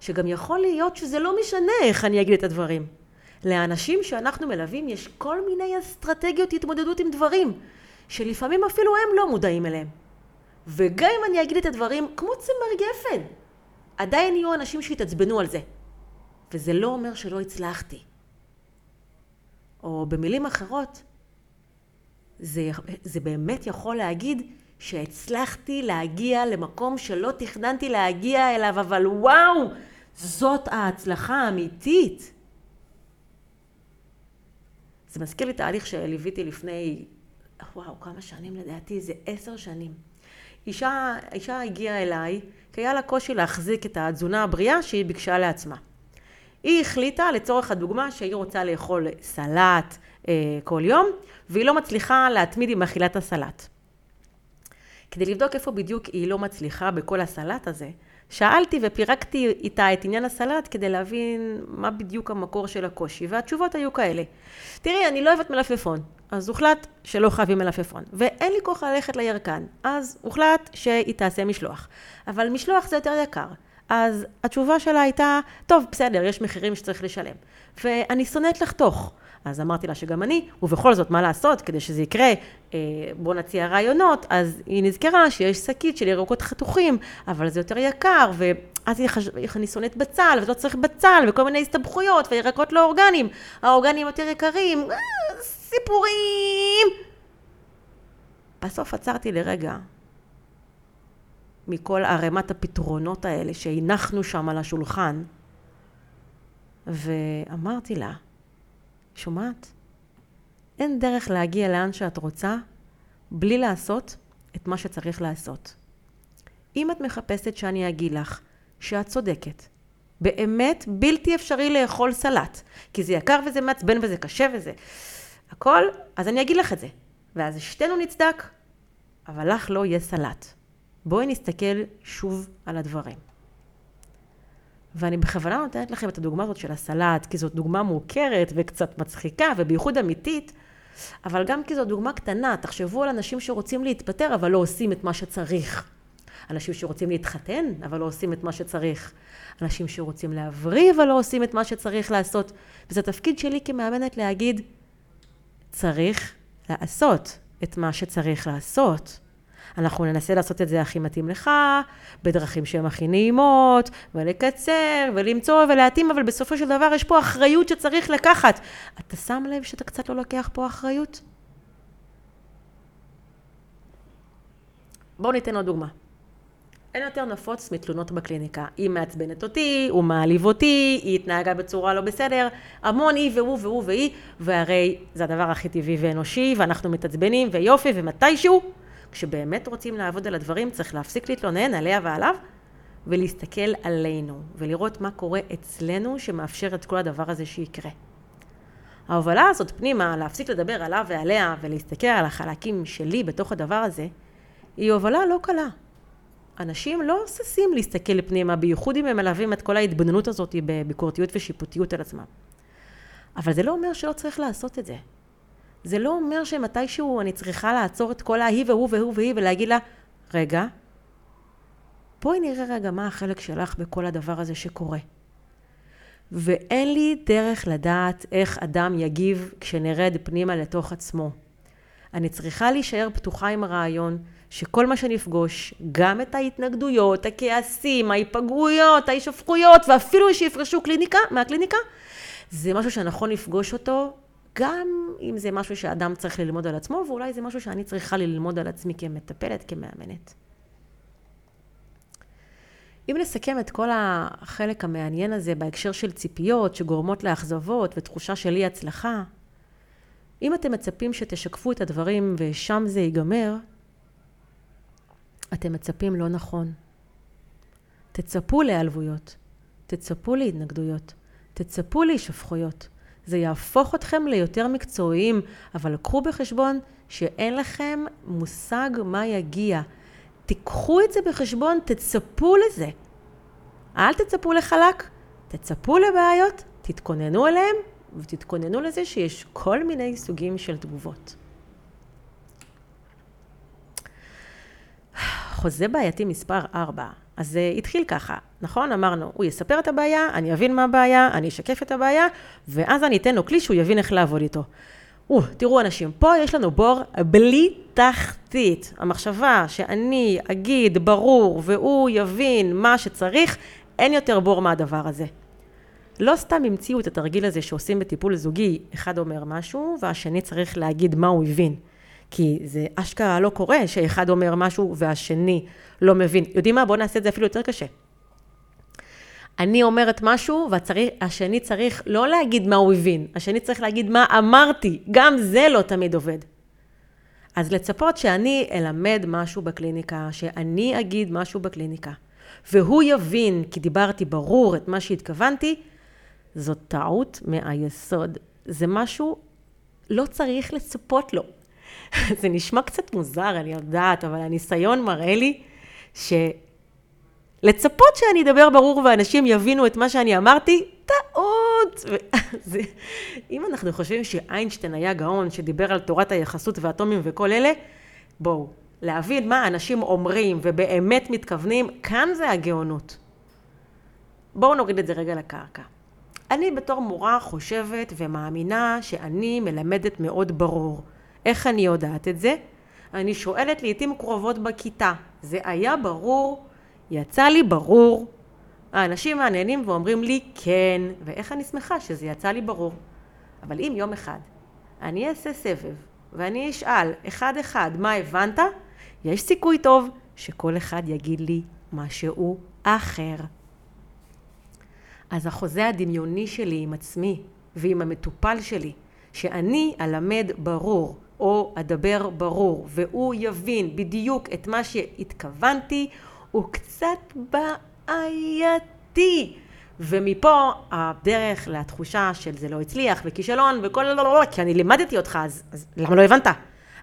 שגם יכול להיות שזה לא משנה איך אני אגיד את הדברים. לאנשים שאנחנו מלווים יש כל מיני אסטרטגיות התמודדות עם דברים, שלפעמים אפילו הם לא מודעים אליהם. וגם אם אני אגיד את הדברים כמו צמר גפן, עדיין יהיו אנשים שיתעצבנו על זה. וזה לא אומר שלא הצלחתי. או במילים אחרות, זה, זה באמת יכול להגיד שהצלחתי להגיע למקום שלא תכננתי להגיע אליו, אבל וואו, זאת ההצלחה האמיתית. זה מזכיר לי תהליך שליוויתי לפני, וואו, כמה שנים לדעתי, זה עשר שנים. אישה, אישה הגיעה אליי, כי היה לה קושי להחזיק את התזונה הבריאה שהיא ביקשה לעצמה. היא החליטה, לצורך הדוגמה, שהיא רוצה לאכול סלט אה, כל יום, והיא לא מצליחה להתמיד עם אכילת הסלט. כדי לבדוק איפה בדיוק היא לא מצליחה בכל הסלט הזה, שאלתי ופירקתי איתה את עניין הסלט כדי להבין מה בדיוק המקור של הקושי, והתשובות היו כאלה. תראי, אני לא אוהבת מלפפון, אז הוחלט שלא חייבים מלפפון. ואין לי כוח ללכת לירקן, אז הוחלט שהיא תעשה משלוח. אבל משלוח זה יותר יקר. אז התשובה שלה הייתה, טוב, בסדר, יש מחירים שצריך לשלם. ואני שונאת לחתוך. אז אמרתי לה שגם אני, ובכל זאת, מה לעשות, כדי שזה יקרה, אה, בוא נציע רעיונות, אז היא נזכרה שיש שקית של ירקות חתוכים, אבל זה יותר יקר, ואז היא חשבה, אני שונאת בצל, ולא צריך בצל, וכל מיני הסתבכויות, וירקות לא אורגניים, האורגניים יותר יקרים, אה, סיפורים. בסוף עצרתי לרגע מכל ערימת הפתרונות האלה שהנחנו שם על השולחן, ואמרתי לה, שומעת? אין דרך להגיע לאן שאת רוצה בלי לעשות את מה שצריך לעשות. אם את מחפשת שאני אגיד לך שאת צודקת, באמת בלתי אפשרי לאכול סלט, כי זה יקר וזה מעצבן וזה קשה וזה הכל, אז אני אגיד לך את זה. ואז שתינו נצדק, אבל לך לא יהיה סלט. בואי נסתכל שוב על הדברים. ואני בכוונה נותנת לכם את הדוגמה הזאת של הסלט, כי זאת דוגמה מוכרת וקצת מצחיקה, ובייחוד אמיתית, אבל גם כי זו דוגמה קטנה. תחשבו על אנשים שרוצים להתפטר, אבל לא עושים את מה שצריך. אנשים שרוצים להתחתן, אבל לא עושים את מה שצריך. אנשים שרוצים להבריא, אבל לא עושים את מה שצריך לעשות. וזה תפקיד שלי כמאמנת להגיד, צריך לעשות את מה שצריך לעשות. אנחנו ננסה לעשות את זה הכי מתאים לך, בדרכים שהן הכי נעימות, ולקצר, ולמצוא ולהתאים, אבל בסופו של דבר יש פה אחריות שצריך לקחת. אתה שם לב שאתה קצת לא לוקח פה אחריות? בואו ניתן עוד דוגמה. אין יותר נפוץ מתלונות בקליניקה. היא מעצבנת אותי, הוא מעליב אותי, היא התנהגה בצורה לא בסדר, המון היא והוא והוא והיא, והרי זה הדבר הכי טבעי ואנושי, ואנחנו מתעצבנים, ויופי, ומתישהו, כשבאמת רוצים לעבוד על הדברים, צריך להפסיק להתלונן עליה ועליו, ולהסתכל עלינו, ולראות מה קורה אצלנו שמאפשר את כל הדבר הזה שיקרה. ההובלה הזאת פנימה, להפסיק לדבר עליו ועליה, ולהסתכל על החלקים שלי בתוך הדבר הזה, היא הובלה לא קלה. אנשים לא ששים להסתכל פנימה, בייחוד אם הם מלווים את כל ההתבוננות הזאת בביקורתיות ושיפוטיות על עצמם. אבל זה לא אומר שלא צריך לעשות את זה. זה לא אומר שמתישהו אני צריכה לעצור את כל ההיא והוא והוא והיא ולהגיד לה, רגע, בואי נראה רגע מה החלק שלך בכל הדבר הזה שקורה. ואין לי דרך לדעת איך אדם יגיב כשנרד פנימה לתוך עצמו. אני צריכה להישאר פתוחה עם הרעיון שכל מה שנפגוש, גם את ההתנגדויות, הכעסים, ההיפגעויות, ההישפכויות, ואפילו שיפרשו קליניקה, מהקליניקה, זה משהו שנכון לפגוש אותו, גם אם זה משהו שאדם צריך ללמוד על עצמו, ואולי זה משהו שאני צריכה ללמוד על עצמי כמטפלת, כמאמנת. אם נסכם את כל החלק המעניין הזה בהקשר של ציפיות שגורמות לאכזבות ותחושה של אי הצלחה, אם אתם מצפים שתשקפו את הדברים ושם זה ייגמר, אתם מצפים לא נכון. תצפו להיעלבויות, תצפו להתנגדויות, תצפו להישפכויות. זה יהפוך אתכם ליותר מקצועיים, אבל קחו בחשבון שאין לכם מושג מה יגיע. תיקחו את זה בחשבון, תצפו לזה. אל תצפו לחלק, תצפו לבעיות, תתכוננו אליהם, ותתכוננו לזה שיש כל מיני סוגים של תגובות. חוזה בעייתי מספר 4. אז זה התחיל ככה, נכון? אמרנו, הוא יספר את הבעיה, אני אבין מה הבעיה, אני אשקף את הבעיה, ואז אני אתן לו כלי שהוא יבין איך לעבוד איתו. או, תראו אנשים, פה יש לנו בור בלי תחתית. המחשבה שאני אגיד ברור והוא יבין מה שצריך, אין יותר בור מהדבר הזה. לא סתם המציאו את התרגיל הזה שעושים בטיפול זוגי, אחד אומר משהו והשני צריך להגיד מה הוא הבין. כי זה אשכרה לא קורה שאחד אומר משהו והשני לא מבין. יודעים מה? בואו נעשה את זה אפילו יותר קשה. אני אומרת משהו והשני צריך לא להגיד מה הוא הבין, השני צריך להגיד מה אמרתי, גם זה לא תמיד עובד. אז לצפות שאני אלמד משהו בקליניקה, שאני אגיד משהו בקליניקה, והוא יבין כי דיברתי ברור את מה שהתכוונתי, זאת טעות מהיסוד. זה משהו, לא צריך לצפות לו. זה נשמע קצת מוזר, אני יודעת, אבל הניסיון מראה לי שלצפות שאני אדבר ברור ואנשים יבינו את מה שאני אמרתי, טעות. (laughs) זה, אם אנחנו חושבים שאיינשטיין היה גאון שדיבר על תורת היחסות ואטומים וכל אלה, בואו, להבין מה אנשים אומרים ובאמת מתכוונים, כאן זה הגאונות. בואו נוריד את זה רגע לקרקע. אני בתור מורה חושבת ומאמינה שאני מלמדת מאוד ברור. איך אני יודעת את זה? אני שואלת לעיתים קרובות בכיתה, זה היה ברור? יצא לי ברור? האנשים מעניינים ואומרים לי כן, ואיך אני שמחה שזה יצא לי ברור. אבל אם יום אחד אני אעשה סבב ואני אשאל אחד אחד מה הבנת, יש סיכוי טוב שכל אחד יגיד לי משהו אחר. אז החוזה הדמיוני שלי עם עצמי ועם המטופל שלי, שאני אלמד ברור או אדבר ברור והוא יבין בדיוק את מה שהתכוונתי, הוא קצת בעייתי. ומפה הדרך לתחושה של זה לא הצליח וכישלון וכל לא, לא, לא, כי אני לימדתי אותך, אז, אז למה לא הבנת?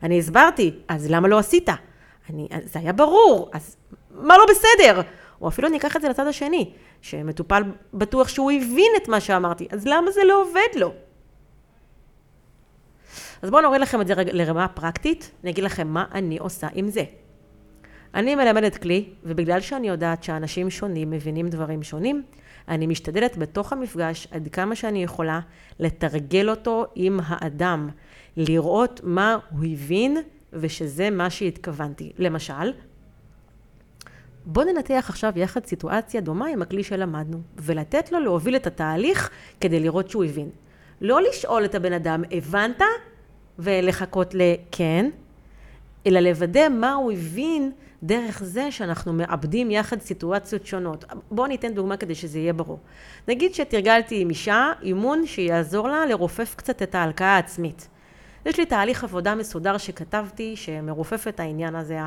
אני הסברתי, אז למה לא עשית? אני, זה היה ברור, אז מה לא בסדר? או אפילו אני אקח את זה לצד השני. שמטופל בטוח שהוא הבין את מה שאמרתי, אז למה זה לא עובד לו? אז בואו נוריד לכם את זה לרמה פרקטית, אני אגיד לכם מה אני עושה עם זה. אני מלמדת כלי, ובגלל שאני יודעת שאנשים שונים מבינים דברים שונים, אני משתדלת בתוך המפגש עד כמה שאני יכולה לתרגל אותו עם האדם, לראות מה הוא הבין ושזה מה שהתכוונתי. למשל, בואו ננתח עכשיו יחד סיטואציה דומה עם הכלי שלמדנו, ולתת לו להוביל את התהליך כדי לראות שהוא הבין. לא לשאול את הבן אדם, הבנת? ולחכות לכן, אלא לוודא מה הוא הבין דרך זה שאנחנו מאבדים יחד סיטואציות שונות. בואו ניתן דוגמה כדי שזה יהיה ברור. נגיד שתרגלתי עם אישה אימון שיעזור לה לרופף קצת את ההלקאה העצמית. יש לי תהליך עבודה מסודר שכתבתי שמרופף את העניין הזה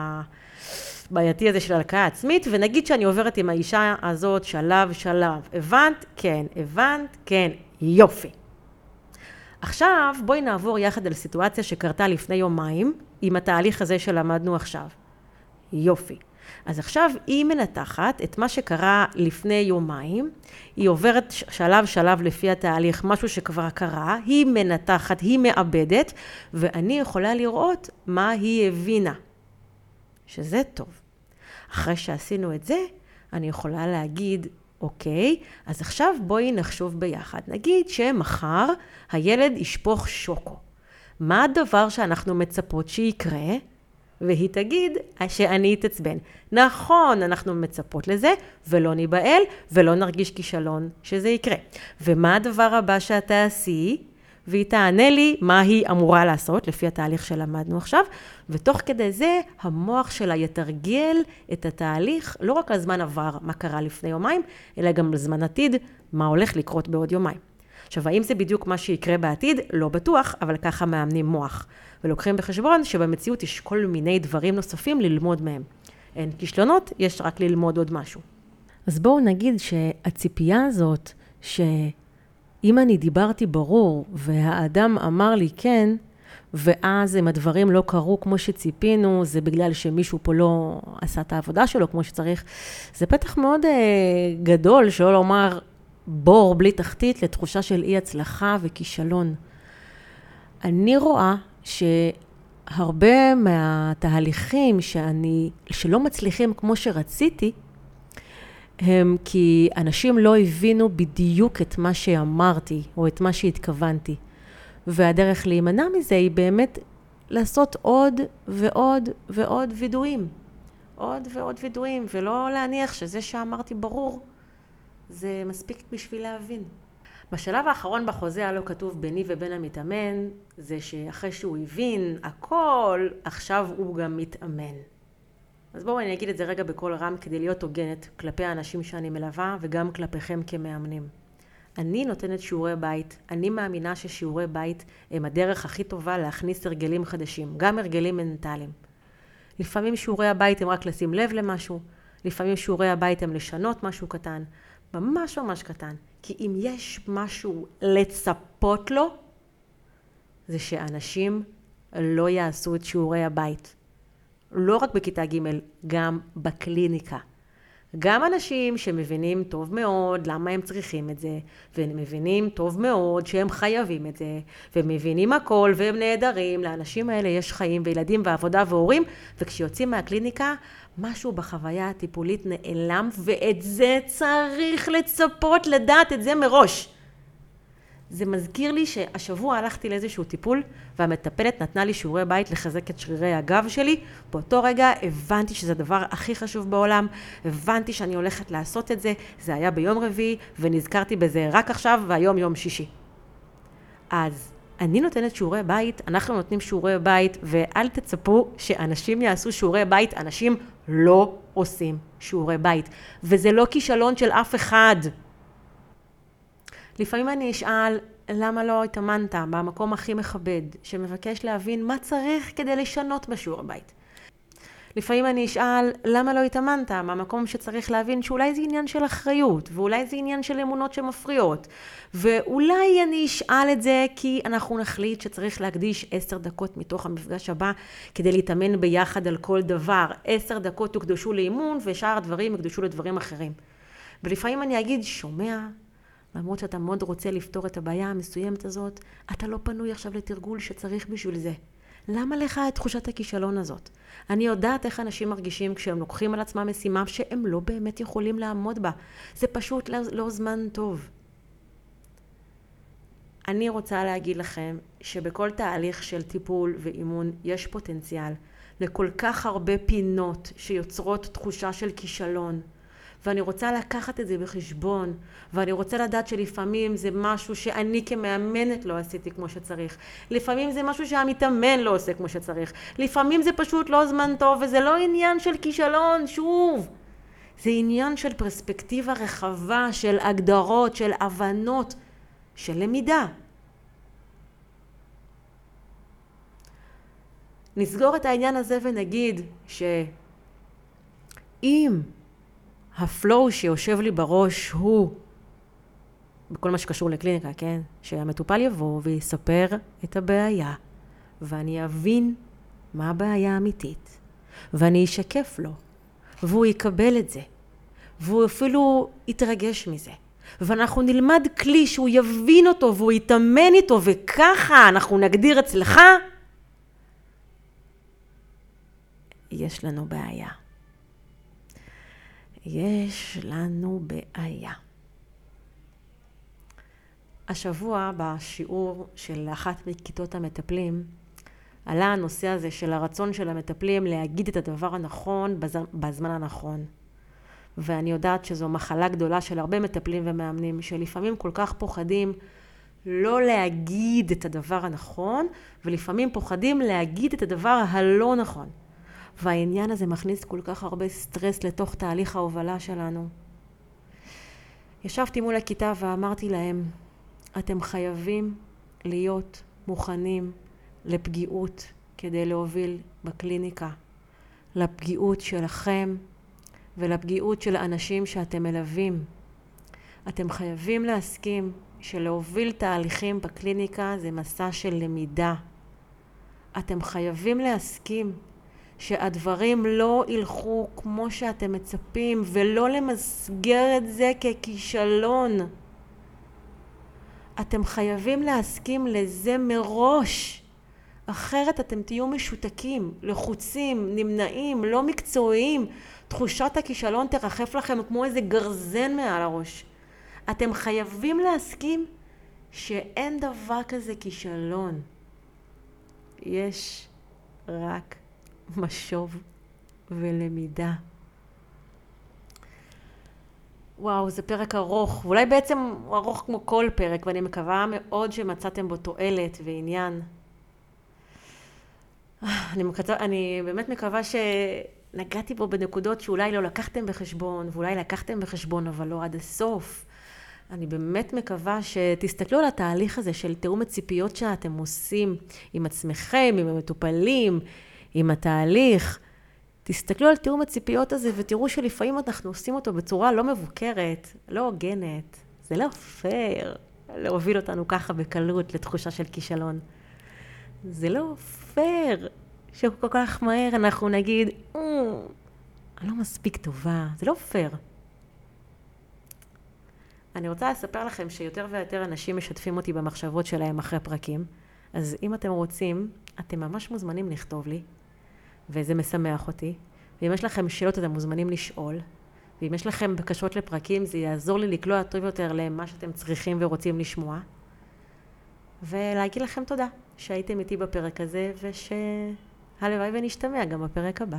הבעייתי הזה של הלקאה עצמית, ונגיד שאני עוברת עם האישה הזאת שלב שלב. הבנת? כן. הבנת? כן. יופי. עכשיו בואי נעבור יחד על סיטואציה שקרתה לפני יומיים עם התהליך הזה שלמדנו עכשיו. יופי. אז עכשיו היא מנתחת את מה שקרה לפני יומיים, היא עוברת שלב שלב לפי התהליך, משהו שכבר קרה, היא מנתחת, היא מאבדת, ואני יכולה לראות מה היא הבינה, שזה טוב. אחרי שעשינו את זה, אני יכולה להגיד, אוקיי, אז עכשיו בואי נחשוב ביחד. נגיד שמחר הילד ישפוך שוקו. מה הדבר שאנחנו מצפות שיקרה? והיא תגיד שאני אתעצבן. נכון, אנחנו מצפות לזה, ולא ניבהל, ולא נרגיש כישלון שזה יקרה. ומה הדבר הבא שאת תעשי? והיא תענה לי מה היא אמורה לעשות, לפי התהליך שלמדנו עכשיו, ותוך כדי זה המוח שלה יתרגל את התהליך, לא רק על זמן עבר, מה קרה לפני יומיים, אלא גם על זמן עתיד, מה הולך לקרות בעוד יומיים. עכשיו, האם זה בדיוק מה שיקרה בעתיד? לא בטוח, אבל ככה מאמנים מוח. ולוקחים בחשבון שבמציאות יש כל מיני דברים נוספים ללמוד מהם. אין כישלונות, יש רק ללמוד עוד משהו. אז בואו נגיד שהציפייה הזאת, שאם אני דיברתי ברור והאדם אמר לי כן, ואז אם הדברים לא קרו כמו שציפינו, זה בגלל שמישהו פה לא עשה את העבודה שלו כמו שצריך. זה פתח מאוד אה, גדול, שלא לומר בור בלי תחתית, לתחושה של אי הצלחה וכישלון. אני רואה שהרבה מהתהליכים שאני, שלא מצליחים כמו שרציתי, הם כי אנשים לא הבינו בדיוק את מה שאמרתי, או את מה שהתכוונתי. והדרך להימנע מזה היא באמת לעשות עוד ועוד ועוד וידויים. עוד ועוד וידויים, ולא להניח שזה שאמרתי ברור, זה מספיק בשביל להבין. בשלב האחרון בחוזה הלא כתוב ביני ובין המתאמן, זה שאחרי שהוא הבין הכל, עכשיו הוא גם מתאמן. אז בואו אני אגיד את זה רגע בקול רם כדי להיות הוגנת כלפי האנשים שאני מלווה וגם כלפיכם כמאמנים. אני נותנת שיעורי בית, אני מאמינה ששיעורי בית הם הדרך הכי טובה להכניס הרגלים חדשים, גם הרגלים מנטליים. לפעמים שיעורי הבית הם רק לשים לב למשהו, לפעמים שיעורי הבית הם לשנות משהו קטן, ממש ממש קטן. כי אם יש משהו לצפות לו, זה שאנשים לא יעשו את שיעורי הבית. לא רק בכיתה ג', גם בקליניקה. גם אנשים שמבינים טוב מאוד למה הם צריכים את זה, והם מבינים טוב מאוד שהם חייבים את זה, ומבינים הכל והם נהדרים, לאנשים האלה יש חיים וילדים ועבודה והורים, וכשיוצאים מהקליניקה, משהו בחוויה הטיפולית נעלם, ואת זה צריך לצפות לדעת את זה מראש. זה מזכיר לי שהשבוע הלכתי לאיזשהו טיפול והמטפלת נתנה לי שיעורי בית לחזק את שרירי הגב שלי. באותו רגע הבנתי שזה הדבר הכי חשוב בעולם, הבנתי שאני הולכת לעשות את זה, זה היה ביום רביעי ונזכרתי בזה רק עכשיו והיום יום שישי. אז אני נותנת שיעורי בית, אנחנו נותנים שיעורי בית ואל תצפו שאנשים יעשו שיעורי בית, אנשים לא עושים שיעורי בית. וזה לא כישלון של אף אחד. לפעמים אני אשאל, למה לא התאמנת במקום הכי מכבד, שמבקש להבין מה צריך כדי לשנות בשיעור הבית. לפעמים אני אשאל, למה לא התאמנת מהמקום שצריך להבין שאולי זה עניין של אחריות, ואולי זה עניין של אמונות שמפריעות, ואולי אני אשאל את זה כי אנחנו נחליט שצריך להקדיש עשר דקות מתוך המפגש הבא כדי להתאמן ביחד על כל דבר. עשר דקות יוקדשו לאימון ושאר הדברים יוקדשו לדברים אחרים. ולפעמים אני אגיד, שומע, למרות שאתה מאוד רוצה לפתור את הבעיה המסוימת הזאת, אתה לא פנוי עכשיו לתרגול שצריך בשביל זה. למה לך את תחושת הכישלון הזאת? אני יודעת איך אנשים מרגישים כשהם לוקחים על עצמם משימה שהם לא באמת יכולים לעמוד בה. זה פשוט לא, לא זמן טוב. אני רוצה להגיד לכם שבכל תהליך של טיפול ואימון יש פוטנציאל לכל כך הרבה פינות שיוצרות תחושה של כישלון. ואני רוצה לקחת את זה בחשבון, ואני רוצה לדעת שלפעמים זה משהו שאני כמאמנת לא עשיתי כמו שצריך. לפעמים זה משהו שהמתאמן לא עושה כמו שצריך. לפעמים זה פשוט לא זמן טוב, וזה לא עניין של כישלון, שוב. זה עניין של פרספקטיבה רחבה, של הגדרות, של הבנות, של למידה. נסגור את העניין הזה ונגיד שאם הפלואו שיושב לי בראש הוא, בכל מה שקשור לקליניקה, כן? שהמטופל יבוא ויספר את הבעיה, ואני אבין מה הבעיה האמיתית, ואני אשקף לו, והוא יקבל את זה, והוא אפילו יתרגש מזה. ואנחנו נלמד כלי שהוא יבין אותו והוא יתאמן איתו, וככה אנחנו נגדיר אצלך, יש לנו בעיה. יש לנו בעיה. השבוע בשיעור של אחת מכיתות המטפלים עלה הנושא הזה של הרצון של המטפלים להגיד את הדבר הנכון בזמן הנכון. ואני יודעת שזו מחלה גדולה של הרבה מטפלים ומאמנים שלפעמים כל כך פוחדים לא להגיד את הדבר הנכון ולפעמים פוחדים להגיד את הדבר הלא נכון. והעניין הזה מכניס כל כך הרבה סטרס לתוך תהליך ההובלה שלנו. ישבתי מול הכיתה ואמרתי להם, אתם חייבים להיות מוכנים לפגיעות כדי להוביל בקליניקה, לפגיעות שלכם ולפגיעות של האנשים שאתם מלווים. אתם חייבים להסכים שלהוביל תהליכים בקליניקה זה מסע של למידה. אתם חייבים להסכים שהדברים לא ילכו כמו שאתם מצפים ולא למסגר את זה ככישלון. אתם חייבים להסכים לזה מראש, אחרת אתם תהיו משותקים, לחוצים, נמנעים, לא מקצועיים. תחושת הכישלון תרחף לכם כמו איזה גרזן מעל הראש. אתם חייבים להסכים שאין דבר כזה כישלון. יש רק משוב ולמידה. וואו, זה פרק ארוך, ואולי בעצם הוא ארוך כמו כל פרק, ואני מקווה מאוד שמצאתם בו תועלת ועניין. אני, מקצר, אני באמת מקווה שנגעתי בו בנקודות שאולי לא לקחתם בחשבון, ואולי לקחתם בחשבון, אבל לא עד הסוף. אני באמת מקווה שתסתכלו על התהליך הזה של תיאום הציפיות שאתם עושים עם עצמכם, עם המטופלים, עם התהליך. תסתכלו על תיאום הציפיות הזה ותראו שלפעמים אנחנו עושים אותו בצורה לא מבוקרת, לא הוגנת. זה לא פייר להוביל אותנו ככה בקלות לתחושה של כישלון. זה לא פייר שכל כך מהר אנחנו נגיד, אה, אני לא מספיק טובה. זה לא פייר. אני רוצה לספר לכם שיותר ויותר אנשים משתפים אותי במחשבות שלהם אחרי פרקים, אז אם אתם רוצים, אתם ממש מוזמנים לכתוב לי, וזה משמח אותי. ואם יש לכם שאלות אתם מוזמנים לשאול. ואם יש לכם בקשות לפרקים זה יעזור לי לקלוע טוב יותר למה שאתם צריכים ורוצים לשמוע. ולהגיד לכם תודה שהייתם איתי בפרק הזה ושהלוואי ונשתמע גם בפרק הבא.